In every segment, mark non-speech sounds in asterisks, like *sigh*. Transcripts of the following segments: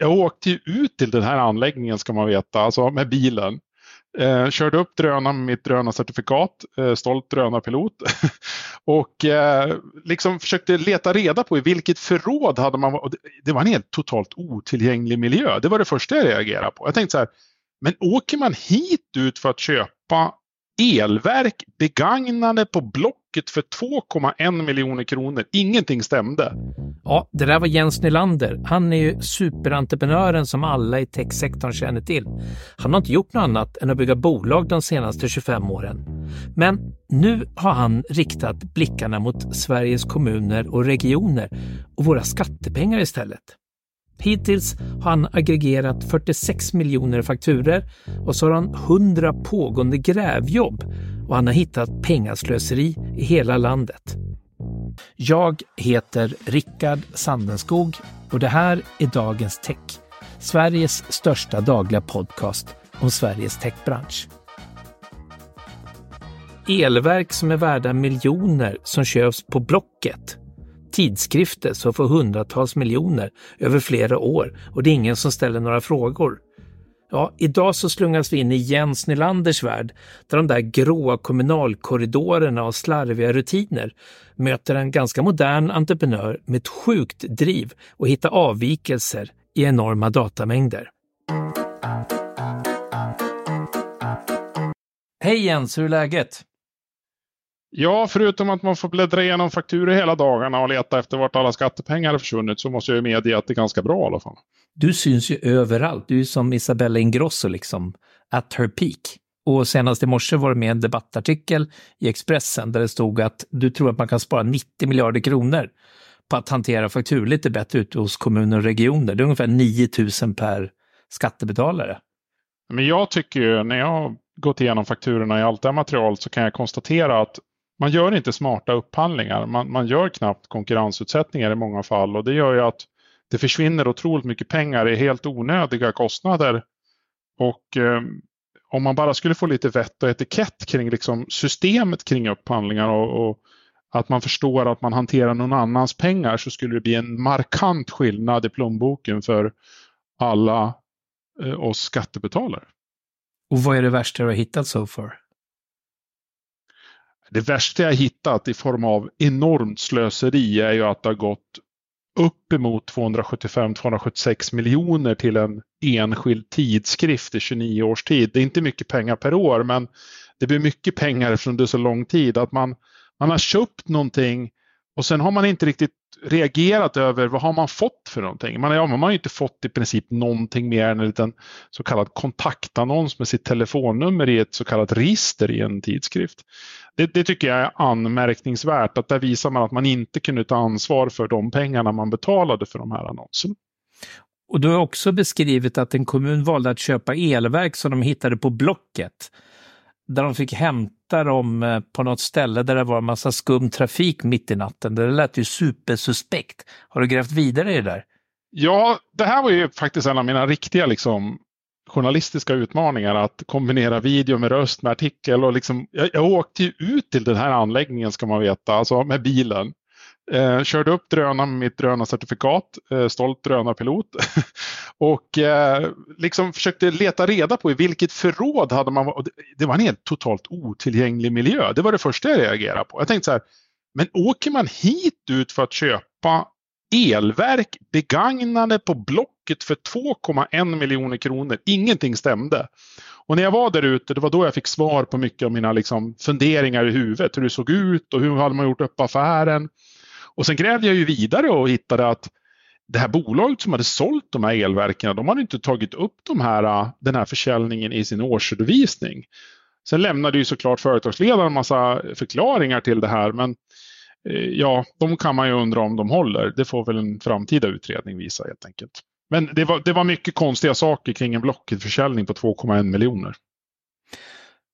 jag åkte ju ut till den här anläggningen ska man veta, alltså med bilen. Eh, körde upp drönaren med mitt drönarcertifikat, eh, stolt drönarpilot. *laughs* och eh, liksom försökte leta reda på i vilket förråd hade man varit. Det var en helt totalt otillgänglig miljö. Det var det första jag reagerade på. Jag tänkte så här, men åker man hit ut för att köpa elverk begagnade på Blocket för 2,1 miljoner kronor. Ingenting stämde. Ja, det där var Jens Nylander. Han är ju superentreprenören som alla i techsektorn känner till. Han har inte gjort något annat än att bygga bolag de senaste 25 åren. Men nu har han riktat blickarna mot Sveriges kommuner och regioner och våra skattepengar istället. Hittills har han aggregerat 46 miljoner fakturer och så har han 100 pågående grävjobb och han har hittat pengaslöseri i hela landet. Jag heter Rickard Sandenskog och det här är Dagens Tech, Sveriges största dagliga podcast om Sveriges techbransch. Elverk som är värda miljoner som köps på Blocket tidskrifter som får hundratals miljoner över flera år och det är ingen som ställer några frågor. Ja, idag så slungas vi in i Jens Nylanders värld där de där gråa kommunalkorridorerna och slarviga rutiner möter en ganska modern entreprenör med ett sjukt driv att hitta avvikelser i enorma datamängder. Hej Jens, hur är läget? Ja, förutom att man får bläddra igenom fakturor hela dagarna och leta efter vart alla skattepengar har försvunnit så måste jag medge att det är ganska bra i alla fall. Du syns ju överallt. Du är som Isabella Ingrosso liksom, at her peak. Och senast i morse var det med en debattartikel i Expressen där det stod att du tror att man kan spara 90 miljarder kronor på att hantera fakturor lite bättre ute hos kommuner och regioner. Det är ungefär 9 000 per skattebetalare. Men jag tycker ju, när jag gått igenom fakturorna i allt det här materialet så kan jag konstatera att man gör inte smarta upphandlingar. Man, man gör knappt konkurrensutsättningar i många fall och det gör ju att det försvinner otroligt mycket pengar i helt onödiga kostnader. Och eh, om man bara skulle få lite vett och etikett kring liksom, systemet kring upphandlingar och, och, att man förstår att man hanterar någon annans pengar så skulle det bli en markant skillnad i plånboken för alla eh, oss skattebetalare. Och vad är det värsta du har hittat så so far? Det värsta jag hittat i form av enormt slöseri är ju att det har gått uppemot 275-276 miljoner till en enskild tidskrift i 29 års tid. Det är inte mycket pengar per år men det blir mycket pengar eftersom det är så lång tid. Att man, man har köpt någonting och sen har man inte riktigt reagerat över vad har man fått för någonting. Man, ja, man har inte fått i princip någonting mer än en liten så kallad kontaktannons med sitt telefonnummer i ett så kallat register i en tidskrift. Det, det, tycker jag är anmärkningsvärt att där visar man att man inte kunde ta ansvar för de pengarna man betalade för de här annonserna. Och du har också beskrivit att en kommun valde att köpa elverk som de hittade på Blocket där de fick hämta berättar om eh, på något ställe där det var en massa skum trafik mitt i natten. Det lät ju supersuspekt. Har du grävt vidare i det där? Ja, det här var ju faktiskt en av mina riktiga liksom, journalistiska utmaningar att kombinera video med röst med artikel. Och liksom, jag, jag åkte ju ut till den här anläggningen ska man veta, alltså med bilen. Eh, körde upp drönaren med mitt drönarcertifikat, eh, stolt drönarpilot. *laughs* och eh, liksom försökte leta reda på i vilket förråd hade man varit. Det var en helt totalt otillgänglig miljö. Det var det första jag reagerade på. Jag tänkte så här, men åker man hit ut för att köpa elverk begagnade på Blocket för 2,1 miljoner kronor. Ingenting stämde. Och när jag var där ute, det var då jag fick svar på mycket av mina liksom, funderingar i huvudet. Hur det såg ut och hur hade man gjort upp affären. Och sen grävde jag ju vidare och hittade att det här bolaget som hade sålt de här elverken, de hade inte tagit upp de här, den här försäljningen i sin årsredovisning. Sen lämnade ju såklart företagsledaren en massa förklaringar till det här, men eh, ja, de kan man ju undra om de håller. Det får väl en framtida utredning visa helt enkelt. Men det var, det var mycket konstiga saker kring en Blocket-försäljning på 2,1 miljoner.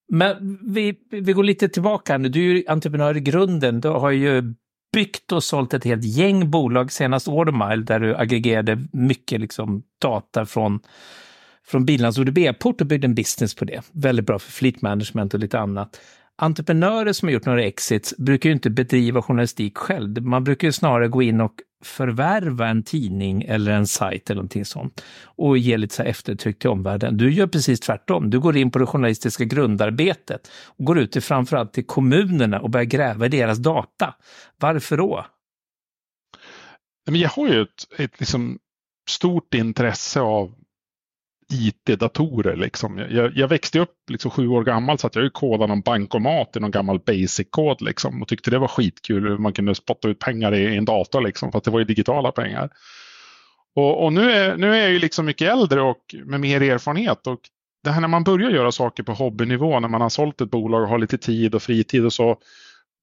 Men vi, vi går lite tillbaka nu. Du är ju entreprenör i grunden. Du har ju byggt och sålt ett helt gäng bolag, senast Ordermile, där du aggregerade mycket liksom data från, från bilarnas ODB-port och byggde en business på det. Väldigt bra för fleet management och lite annat entreprenörer som har gjort några exits brukar ju inte bedriva journalistik själv. Man brukar ju snarare gå in och förvärva en tidning eller en sajt eller någonting sånt och ge lite så eftertryck till omvärlden. Du gör precis tvärtom. Du går in på det journalistiska grundarbetet och går ut till framförallt till kommunerna och börjar gräva i deras data. Varför då? Jag har ju ett, ett liksom stort intresse av IT-datorer. Liksom. Jag, jag, växte upp liksom sju år gammal så att jag kodade någon bankomat i någon gammal basic-kod liksom, och tyckte det var skitkul hur man kunde spotta ut pengar i, i en dator liksom, för att det var ju digitala pengar. Och, och, nu, är, nu är jag ju liksom mycket äldre och med mer erfarenhet. Och det här när man börjar göra saker på hobbynivå, när man har sålt ett bolag och har lite tid och fritid och så,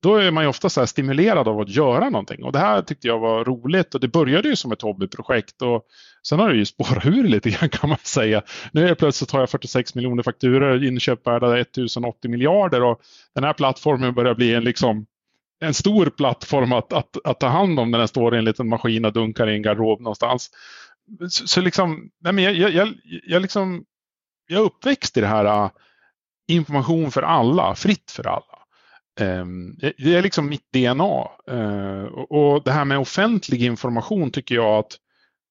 då är man ju ofta så stimulerad av att göra någonting. Och det här tyckte jag var roligt och det började ju som ett hobbyprojekt. Och sen har det ju spårat ur lite grann kan man säga. Nu är plötsligt har jag 46 miljoner fakturor, inköp värda 1080 miljarder och den här plattformen börjar bli en, liksom, en stor plattform att, att, att ta hand om när den står i en liten maskin och dunkar i en garderob någonstans. Så, så liksom, nej men jag, jag, jag, jag, liksom, jag är uppväxt i det här äh, information för alla, fritt för alla. Ehm, det är liksom mitt DNA. Ehm, och det här med offentlig information tycker jag att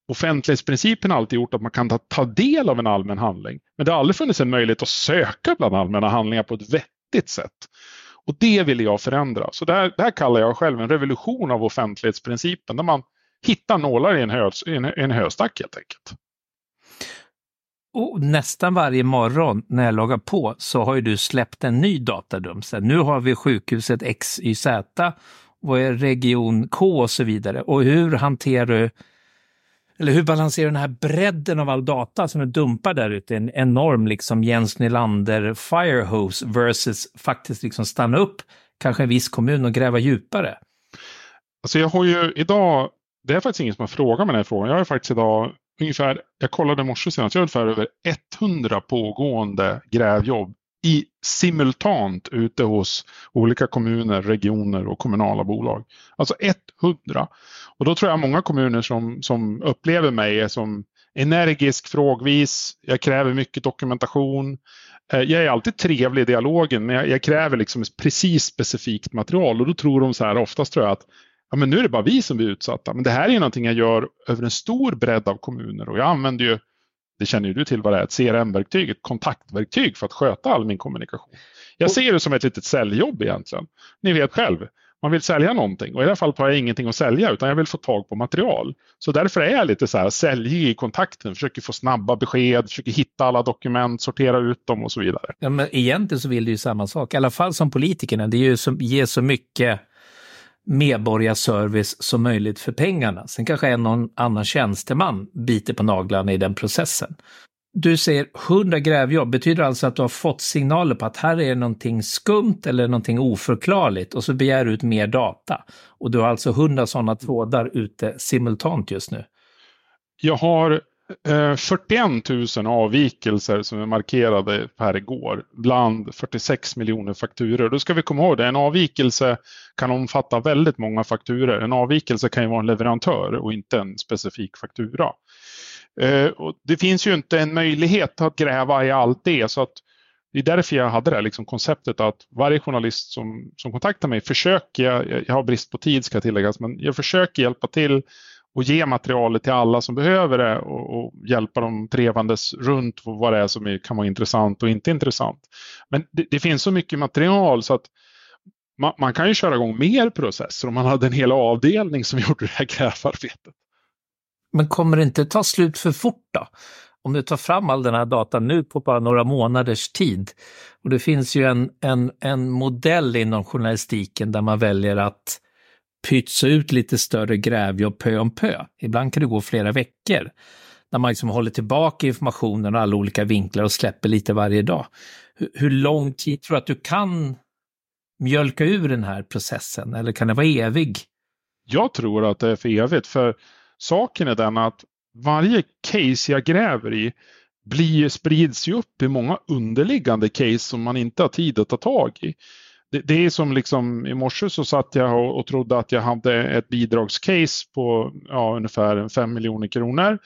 offentlighetsprincipen alltid gjort att man kan ta, del av en allmän handling. Men det har aldrig funnits en möjlighet att söka bland allmänna handlingar på ett vettigt sätt. Och det vill jag förändra. Så det här, det här kallar jag själv en revolution av offentlighetsprincipen där man hittar nålar i en, hö, en, en höstack helt enkelt. Och nästan varje morgon när jag loggar på så har ju du släppt en ny datadum. Så nu har vi sjukhuset XYZ, vad är region K och så vidare. Och hur hanterar du eller hur balanserar du den här bredden av all data som du dumpar där ute? En enorm liksom Jens Nylander firehose versus faktiskt liksom stanna upp kanske en viss kommun och gräva djupare. Alltså jag har ju idag, det är faktiskt ingen som har frågat mig den här frågan. Jag har faktiskt idag ungefär, jag kollade i morse senast, jag har ungefär över 100 pågående grävjobb i simultant ute hos olika kommuner, regioner och kommunala bolag. Alltså 100. Och då tror jag många kommuner som, som upplever mig som energisk, frågvis, jag kräver mycket dokumentation. Eh, jag är alltid trevlig i dialogen men jag, jag kräver liksom precis specifikt material och då tror de så här, oftast tror jag att ja, men nu är det bara vi som blir utsatta. Men det här är någonting jag gör över en stor bredd av kommuner och jag använder ju, det känner ju du till vad det är, ett CRM-verktyg, ett kontaktverktyg för att sköta all min kommunikation. Jag ser det som ett litet säljjobb egentligen. Ni vet själv, man vill sälja någonting och i det här fallet har jag ingenting att sälja utan jag vill få tag på material. Så därför är jag lite så här säljig i kontakten, försöker få snabba besked, försöker hitta alla dokument, sortera ut dem och så vidare. Ja, men egentligen så vill du ju samma sak, i alla fall som politikerna. Det är ju som, ger så mycket medborgarservice som möjligt för pengarna. Sen kanske en någon annan tjänsteman biter på naglarna i den processen. Du säger 100 grävjobb, betyder alltså att du har fått signaler på att här är någonting skumt eller någonting oförklarligt och så begär du ut mer data. Och du har alltså 100 sådana trådar ute simultant just nu. Jag har Eh, 41 000 avvikelser som är markerade per igår bland 46 miljoner fakturer. Då ska vi komma ihåg att en avvikelse kan omfatta väldigt många fakturer. En avvikelse kan ju vara en leverantör och inte en specifik faktura. Eh, och det finns ju inte en möjlighet att gräva i allt det så att det är därför jag hade det här liksom konceptet att varje journalist som, som kontaktar mig försöker, jag, jag har brist på tid ska tilläggas, men jag försöker hjälpa till och ge materialet till alla som behöver det och, och hjälpa dem trevandes runt vad det är som är, kan vara intressant och inte intressant. Men det, det finns så mycket material så att man, man, kan ju köra igång mer processer om man hade en hel avdelning som *laughs* gjorde det här grävarbetet. Men kommer det inte ta slut för fort då? Om du tar fram all den här datan nu på bara några månaders tid. Och det finns ju en, en, en modell inom journalistiken där man väljer att pytsa ut lite större grävjobb pö om pö. Ibland kan det gå flera veckor när man liksom håller tillbaka informationen och alla olika vinklar och släpper lite varje dag. Hur, hur lång tid tror du att du kan mjölka ur den här processen eller kan det vara evig? Jag tror att det är för evigt för saken är den att varje case jag gräver i blir, sprids ju upp i många underliggande case som man inte har tid att ta tag i det, det, är som liksom i morse så satt jag och, och trodde att jag hade ett bidragscase på ja, ungefär 5 miljoner kronor.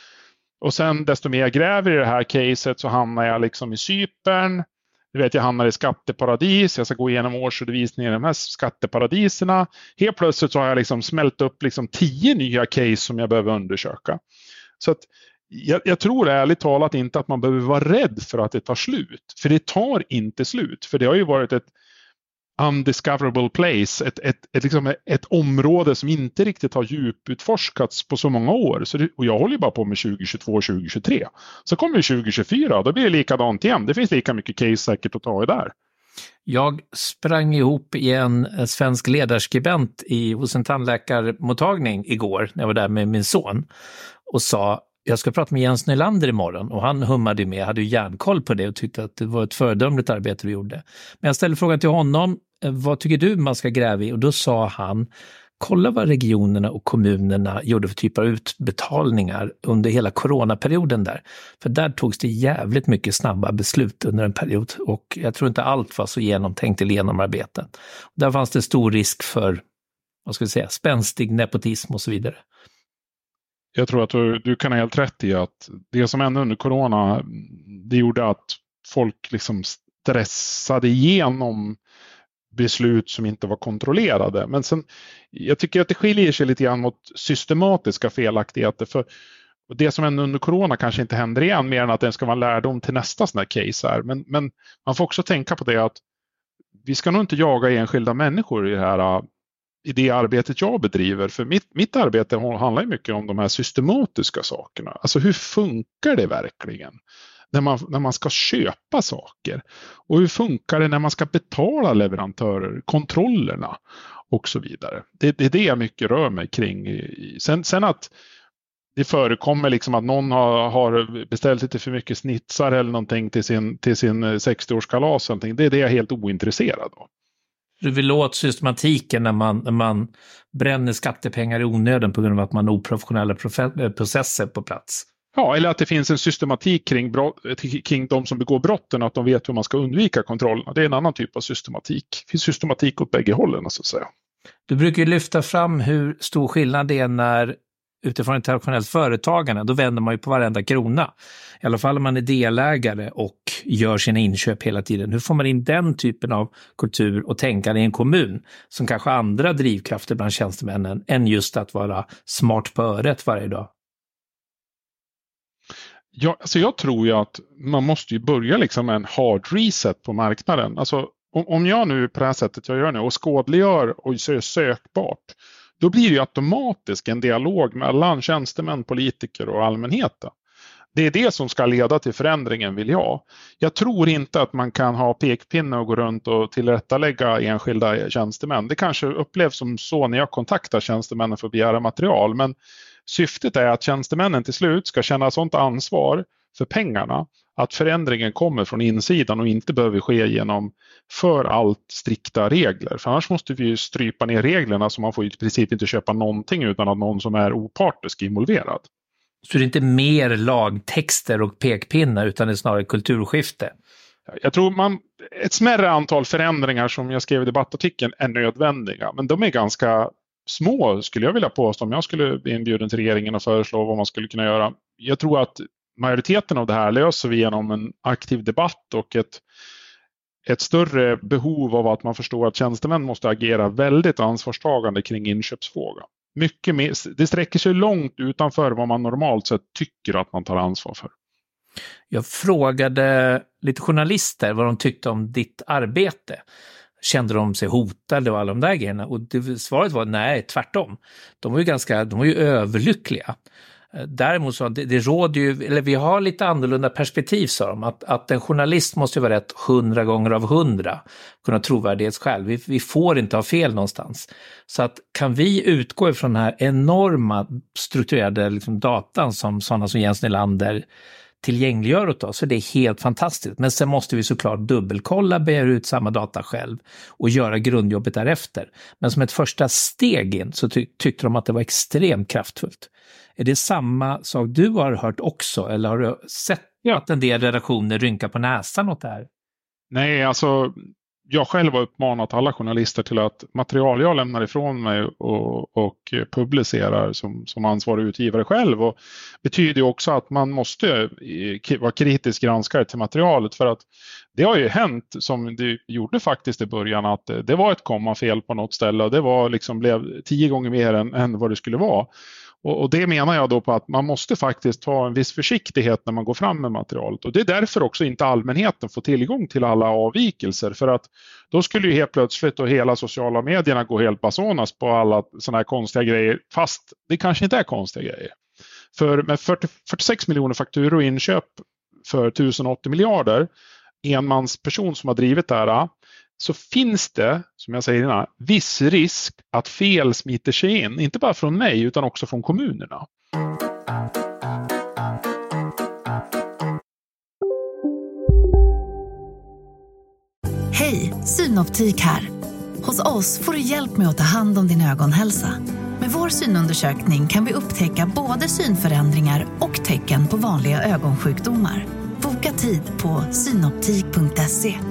Och sen desto mer jag gräver i det här caset så hamnar jag liksom i Cypern. Du vet, jag hamnar i skatteparadis, jag ska gå igenom årsredovisningen i de här skatteparadiserna. Helt plötsligt så har jag liksom smält upp liksom tio nya case som jag behöver undersöka. Så att jag, jag, tror ärligt talat inte att man behöver vara rädd för att det tar slut. För det tar inte slut. För det har ju varit ett undiscoverable place, ett, ett, ett, liksom ett område som inte riktigt har djuputforskats på så många år. Så det, och jag håller ju bara på med 2022 och 2023. Så kommer 2024 och då blir det likadant igen. Det finns lika mycket case säkert att ta i där. Jag sprang ihop i en eh, svensk ledarskribent i, hos en tandläkarmottagning igår när jag var där med min son och sa jag ska prata med Jens Nylander imorgon och han hummade med, hade ju järnkoll på det och tyckte att det var ett föredömligt arbete du gjorde. Men jag ställde frågan till honom, eh, vad tycker du man ska gräva i? Och då sa han, kolla vad regionerna och kommunerna gjorde för typ av utbetalningar under hela coronaperioden där. För där togs det jävligt mycket snabba beslut under en period och jag tror inte allt var så genomtänkt eller genomarbetat. Där fanns det stor risk för, vad ska vi säga, spänstig nepotism och så vidare jag tror att du, du, kan ha helt rätt i att det som hände under corona, det gjorde att folk liksom stressade igenom beslut som inte var kontrollerade. Men sen, jag tycker att det skiljer sig lite grann mot systematiska felaktigheter. För det som hände under corona kanske inte händer igen, mer än att det ska vara en lärdom till nästa sån här case. Här. Men, men man får också tänka på det att vi ska nog inte jaga enskilda människor i det här i det arbetet jag bedriver. För mitt, mitt arbete handlar mycket om de här systematiska sakerna. Alltså hur funkar det verkligen? När man, när man ska köpa saker. Och hur funkar det när man ska betala leverantörer, kontrollerna och så vidare. Det, det är det jag mycket rör mig kring. Sen, sen att det förekommer liksom att någon har, har, beställt lite för mycket snitsar eller någonting till sin, till sin 60-årskalas. Det är det jag är helt ointresserad av. Du vill åt systematiken när man, när man bränner skattepengar i onödan på grund av att man har oprofessionella eh, processer på plats. Ja, eller att det finns en systematik kring, brott, kring de som begår brotten, att de vet hur man ska undvika kontrollerna. Det är en annan typ av systematik. Det finns systematik åt bägge hållen, så att säga. Du brukar lyfta fram hur stor skillnad det är när utifrån ett traditionellt företagande, då vänder man ju på varenda krona. I alla fall om man är delägare och gör sina inköp hela tiden. Hur får man in den typen av kultur och tänkande i en kommun som kanske har andra drivkrafter bland tjänstemännen än just att vara smart på öret varje dag? Ja, alltså jag tror ju att man måste ju börja liksom med en hard reset på marknaden. Alltså, om jag nu på det här sättet jag gör nu och skådliggör och så är sökbart då blir det automatiskt en dialog mellan tjänstemän, politiker och allmänheten. Det är det som ska leda till förändringen vill jag. Jag tror inte att man kan ha pekpinne och gå runt och tillrättalägga enskilda tjänstemän. Det kanske upplevs som så när jag kontaktar tjänstemännen för att begära material. Men syftet är att tjänstemännen till slut ska känna sådant ansvar för pengarna att förändringen kommer från insidan och inte behöver ske genom för allt strikta regler. För annars måste vi ju strypa ner reglerna så man får i princip inte köpa någonting utan att någon som är opartisk är involverad. Så det är inte mer lagtexter och pekpinnar utan det är snarare kulturskifte? Jag tror man, ett smärre antal förändringar som jag skrev i debattartikeln är nödvändiga, men de är ganska små skulle jag vilja påstå om jag skulle bli inbjuden till regeringen och föreslå vad man skulle kunna göra. Jag tror att majoriteten av det här löser vi genom en aktiv debatt och ett, ett större behov av att man förstår att tjänstemän måste agera väldigt ansvarstagande kring inköpsfrågan. Mycket mer, det sträcker sig långt utanför vad man normalt sett tycker att man tar ansvar för. Jag frågade lite journalister vad de tyckte om ditt arbete. Kände de sig hotade och alla de där grejerna? Och det, svaret var nej, tvärtom. De var ju ganska, de var ju överlyckliga. Eh, däremot så det, det råder ju, eller vi har lite annorlunda perspektiv sa de, att, att en journalist måste vara rätt hundra gånger av hundra, kunna trovärdighetsskäl. Vi, vi får inte ha fel någonstans. Så att kan vi utgå ifrån den här enorma strukturerade liksom, datan som sådana som Jens Nylander tillgängliggör åt oss, så det är helt fantastiskt. Men sen måste vi såklart dubbelkolla, begära ut samma data själv och göra grundjobbet därefter. Men som ett första steg in så ty tyckte de att det var extremt kraftfullt. Är det samma sak du har hört också, eller har du sett ja. att en del redaktioner rynkar på näsan åt det här? Nej, alltså jag själv har uppmanat alla journalister till att material jag lämnar ifrån mig och, och publicerar som, som ansvarig utgivare själv och betyder också att man måste eh, vara kritisk granskare till materialet för att det har ju hänt som det gjorde faktiskt i början att det var ett kommafel på något ställe och det var liksom blev tio gånger mer än, än vad det skulle vara. Och, och, det menar jag då på att man måste faktiskt ha en viss försiktighet när man går fram med materialet. Och det är därför också inte allmänheten får tillgång till alla avvikelser. För att då skulle ju helt plötsligt och hela sociala medierna gå helt basonas på alla sådana här konstiga grejer. Fast det kanske inte är konstiga grejer. För med 40, 46 miljoner fakturor och inköp för 1080 miljarder, enmansperson som har drivit det här, så finns det, som jag säger innan, viss risk att fel smiter sig in. Inte bara från mig utan också från kommunerna. Hej, Synoptik här. Hos oss får du hjälp med att ta hand om din ögonhälsa. Med vår synundersökning kan vi upptäcka både synförändringar och tecken på vanliga ögonsjukdomar. Boka tid på synoptik.se.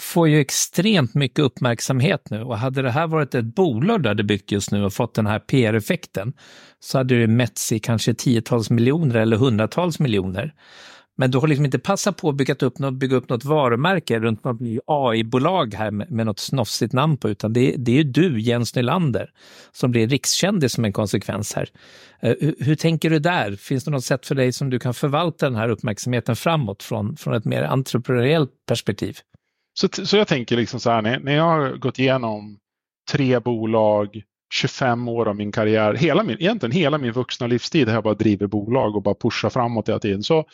får ju extremt mycket uppmärksamhet nu och hade det här varit ett bolag du hade byggt just nu och fått den här PR-effekten så hade det mätts i kanske tiotals miljoner eller hundratals miljoner. Men du har liksom inte passat på att bygga upp något, bygga upp något varumärke runt något AI-bolag här med, med något snofsigt namn på, utan det, det är ju du, Jens Nylander, som blir rikskändis som en konsekvens här. Eh, uh, hur, hur, tänker du där? Finns det något sätt för dig som du kan förvalta den här uppmärksamheten framåt från, från ett mer entreprenöriellt perspektiv? Så, så jag tänker liksom så här, när, jag har gått igenom tre bolag, 25 år av min karriär, hela min, egentligen hela min vuxna livstid har jag bara drivit bolag och bara pushat framåt hela tiden. Så,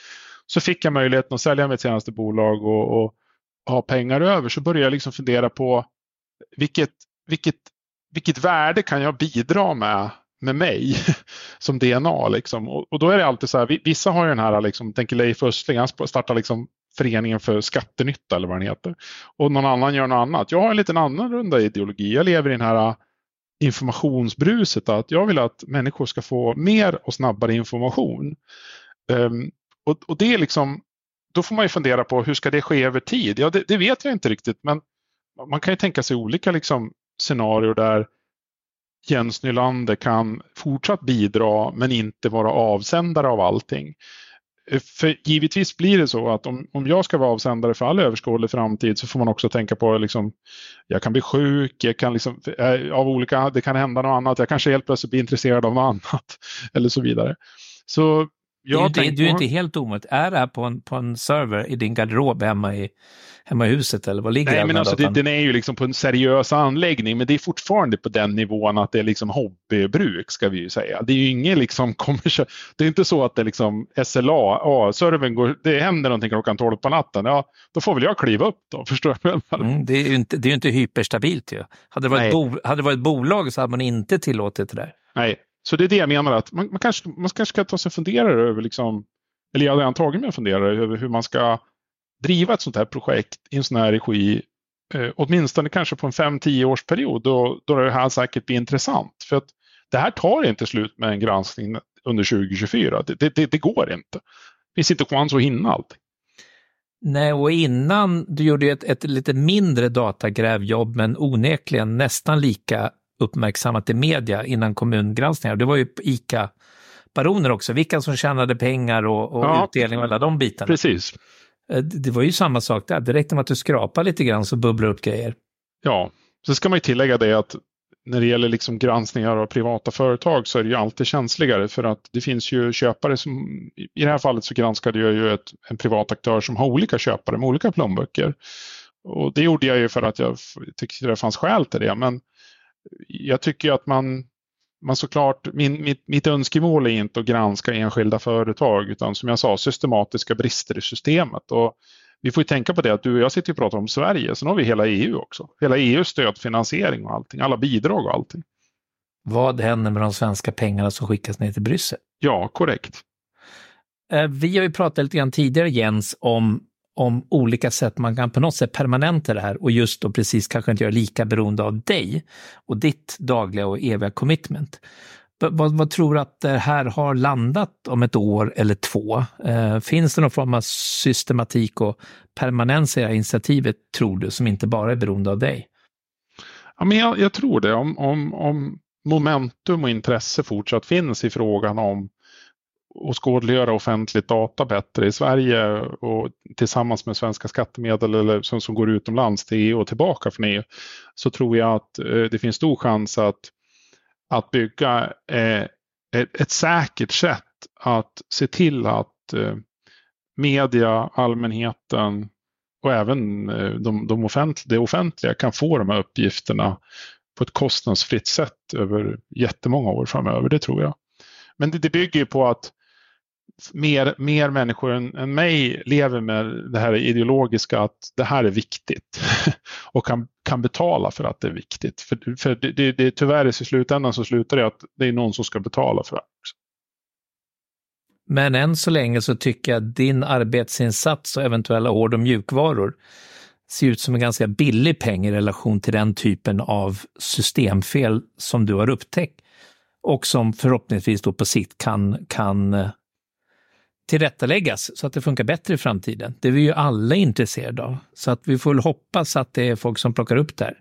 så fick jag möjligheten att sälja mitt senaste bolag och, och ha pengar över så började jag liksom fundera på vilket, vilket, vilket värde kan jag bidra med med mig *laughs* som DNA. Liksom. Och, och, då är det alltid så här, vissa har ju den här, liksom, tänker Leif Östling, han startar liksom Föreningen för skattenytta eller vad den heter. Och någon annan gör något annat. Jag har en liten annorlunda ideologi. Jag lever i den här äh, informationsbruset. Att jag vill att människor ska få mer och snabbare information. Um, och, och, det är liksom, då får man ju fundera på hur ska det ske över tid? Ja, det, det vet jag inte riktigt. Men man kan ju tänka sig olika liksom, scenarier där Jens Nylander kan fortsatt bidra men inte vara avsändare av allting. Eh, för givetvis blir det så att om, om jag ska vara avsändare för all överskådlig framtid så får man också tänka på liksom, jag kan bli sjuk, jag kan liksom, eh, av olika, det kan hända något annat, jag kanske helt plötsligt blir intresserad av något annat *laughs* eller så vidare. Så jag det, du är inte helt omöjligt. Är det här på en, på en server i din garderob hemma i, hemma i huset eller vad ligger Nej, men alltså det, den är ju liksom på en seriös anläggning men det är fortfarande på den nivån att det är liksom hobbybruk ska vi ju säga. Det är ju inget liksom Det är inte så att det liksom SLA, ja, servern går, det händer någonting klockan 12 på natten. Ja, då får väl jag kliva upp då, *laughs* förstår du? Mm, det är ju inte, det är inte hyperstabilt ju. Hade det, varit bo, hade det varit bolag så hade man inte tillåtit det där. Nej, så det är det jag menar att man, man, kanske, man kanske ska ta sig funderare över, liksom, eller jag har redan tagit mig funderare över hur man ska driva ett sånt här projekt i en sån här regi, eh, åtminstone kanske på en 5-10 års period, då, då det här säkert blir intressant. För att det här tar inte slut med en granskning under 2024. Det, det, det, det går inte. Det finns inte chans att hinna allt. Nej, och innan du gjorde ett, ett lite mindre datagrävjobb, men onekligen nästan lika uppmärksammat i media innan kommungranskningar. Det var ju ICA-baroner också, vilka som tjänade pengar och, och ja, utdelning och alla de bitarna. Precis. Eh, det var ju samma sak där, det räckte med att du skrapar lite grann så bubblar upp grejer. Ja, så ska man ju tillägga det att när det gäller liksom granskningar av privata företag så är det ju alltid känsligare för att det finns ju köpare som, i det här fallet så granskade jag ju ett, en privat aktör som har olika köpare med olika plånböcker. Och det gjorde jag ju för att jag tyckte det fanns skäl till det. Men jag tycker att man, man såklart, min, mitt, mitt önskemål är inte att granska enskilda företag utan som jag sa systematiska brister i systemet. Och vi får tänka på det att du och jag sitter och pratar om Sverige, sen har vi hela EU också. Hela EUs stödfinansiering och allting, alla bidrag och allting. Vad händer med de svenska pengarna som skickas ner till Bryssel? Ja, korrekt. Eh, vi har ju pratat lite grann tidigare Jens om, om olika sätt man kan på något sätt permanenta det här och just då precis kanske inte göra lika beroende av dig och ditt dagliga och eviga commitment. Vad, vad, tror du att det här har landat om ett år eller två? Eh, finns det någon form av systematik och permanens i det här initiativet, tror du, som inte bara är beroende av dig? Ja, men jag, jag tror det. Om, om, om momentum och intresse fortsatt finns i frågan om och skådliggöra offentligt data bättre i Sverige och tillsammans med svenska skattemedel eller som, som går utomlands till EU och tillbaka från EU så tror jag att eh, det finns stor chans att, att bygga eh, ett, ett, säkert sätt att se till att eh, media, allmänheten och även eh, de, de offent, det offentliga kan få de här uppgifterna på ett kostnadsfritt sätt över jättemånga år framöver, det tror jag. Men det, det bygger ju på att mer, mer människor än, än mig lever med det här ideologiska att det här är viktigt *laughs* och kan, kan betala för att det är viktigt. För, för det, det, det, tyvärr i slutändan så slutar det att det är någon som ska betala för det. Men än så länge så tycker jag att din arbetsinsats och eventuella hård och mjukvaror ser ut som en ganska billig peng i relation till den typen av systemfel som du har upptäckt och som förhoppningsvis då på sikt kan, kan eh, tillrättaläggas så att det funkar bättre i framtiden. Det är vi ju alla intresserade av. Så att vi får väl hoppas att det är folk som plockar upp det här.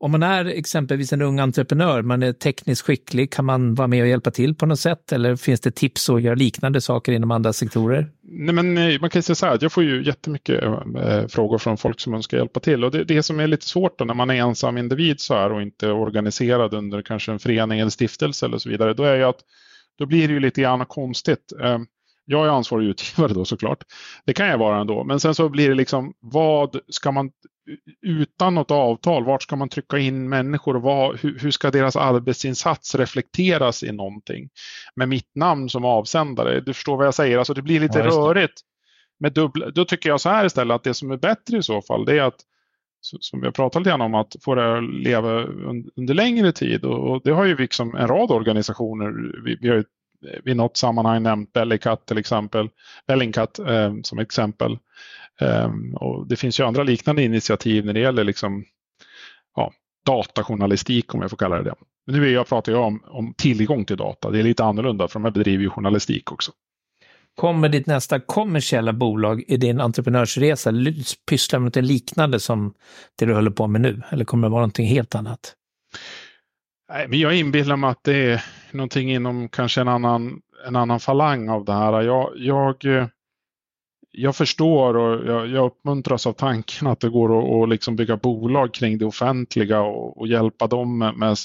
Om man är exempelvis en ung entreprenör, man är tekniskt skicklig, kan man vara med och hjälpa till på något sätt? Eller finns det tips att göra liknande saker inom andra sektorer? Nej, men eh, man kan säga så här att jag får ju jättemycket äh, frågor från folk som önskar hjälpa till. Och det, det som är lite svårt då när man är ensam individ så här och inte organiserad under kanske en förening eller stiftelse eller så vidare, då är ju att då blir det ju lite grann konstigt. Äh, jag är ansvarig utgivare då såklart. Det kan jag vara ändå. Men sen så blir det liksom vad ska man utan något avtal, vart ska man trycka in människor och vad, hur, hur, ska deras arbetsinsats reflekteras i någonting? Med mitt namn som avsändare, du förstår vad jag säger, alltså det blir lite ja, rörigt. Med dubbla, då tycker jag så här istället att det som är bättre i så fall det är att som vi har pratat lite grann om, att få det att leva under längre tid. Och det har ju liksom en rad organisationer. Vi, vi har vid något sammanhang nämnt Bellycut till exempel, Bellingcat eh, som exempel. Eh, och det finns ju andra liknande initiativ när det gäller liksom, ja, datajournalistik om jag får kalla det det. Men nu är jag, pratar jag om, om tillgång till data. Det är lite annorlunda för de här bedriver ju journalistik också. Kommer ditt nästa kommersiella bolag i din entreprenörsresa pyssla med något liknande som det du håller på med nu? Eller kommer det vara någonting helt annat? Nej, men jag inbillar mig att det är någonting inom kanske en annan, en annan falang av det här. Jag, jag, eh, jag förstår och jag, jag uppmuntras av tanken att det går att, att liksom bygga bolag kring det offentliga och, och hjälpa dem med, med,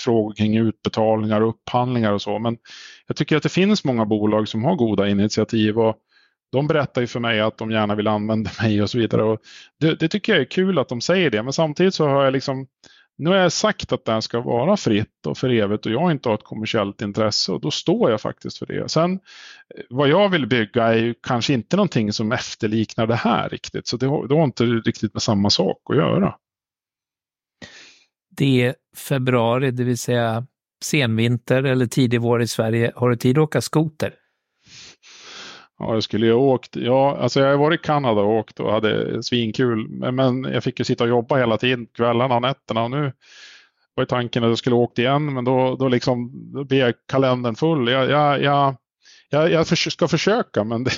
frågor kring utbetalningar och upphandlingar och så. Men jag tycker att det finns många bolag som har goda initiativ och de berättar ju för mig att de gärna vill använda *laughs* mig och så vidare. Och det, det tycker jag är kul att de säger det, men samtidigt så har jag liksom nu har jag sagt att det här ska vara fritt och för evigt och jag inte har ett kommersiellt intresse och då står jag faktiskt för det. Sen eh, vad jag vill bygga är ju kanske inte någonting som efterliknar det här riktigt, så det har, det har inte riktigt med samma sak att göra. Det är februari, det vill säga senvinter eller tidig vår i Sverige. Har du tid att åka skoter? Ja, jag skulle ju ha åkt. Ja, alltså jag har varit i Kanada och åkt och hade svinkul. Men jag fick ju sitta och jobba hela tiden, kvällarna och nätterna. Och nu var tanken att jag skulle åkt igen, men då, då, liksom, då blir kalendern full. Jag, jag, jag, jag, jag ska försöka, men *laughs* det,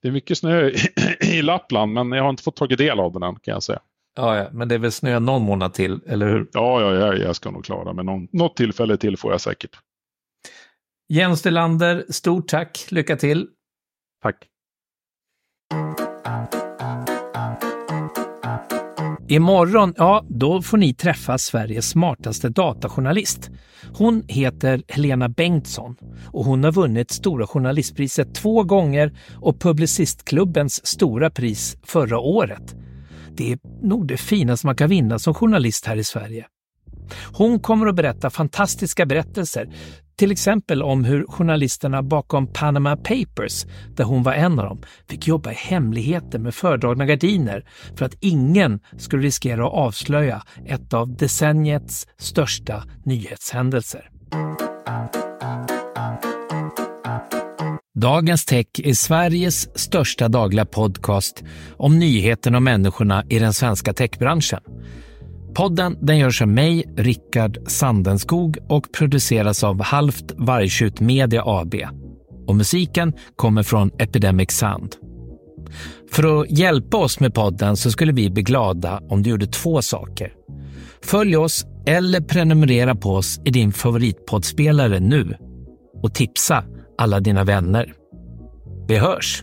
det, är mycket snö i, i Lappland, men jag har inte fått tagit del av den än kan jag säga. Ja, ja, men det är väl snö någon månad till, eller hur? Ja, ja, ja jag ska nog klara. Någon, något tillfälle till får jag säkert. Jens Delander, stort tack. Lycka till. Tack. Imorgon, ja, då får ni träffa Sveriges smartaste datajournalist. Hon heter Helena Bengtsson och hon har vunnit Stora journalistpriset två gånger och Publicistklubbens stora pris förra året. Det är nog det finaste man kan vinna som journalist här i Sverige. Hon kommer att berätta fantastiska berättelser till exempel om hur journalisterna bakom Panama Papers, där hon var en av dem, fick jobba i hemligheter med fördragna gardiner för att ingen skulle riskera att avslöja ett av decenniets största nyhetshändelser. Dagens Tech är Sveriges största dagliga podcast om nyheterna och människorna i den svenska techbranschen. Podden den görs av mig, Rickard Sandenskog och produceras av Halvt Vargtjut Media AB. Och musiken kommer från Epidemic Sound. För att hjälpa oss med podden så skulle vi bli glada om du gjorde två saker. Följ oss eller prenumerera på oss i din favoritpoddspelare nu och tipsa alla dina vänner. Vi hörs!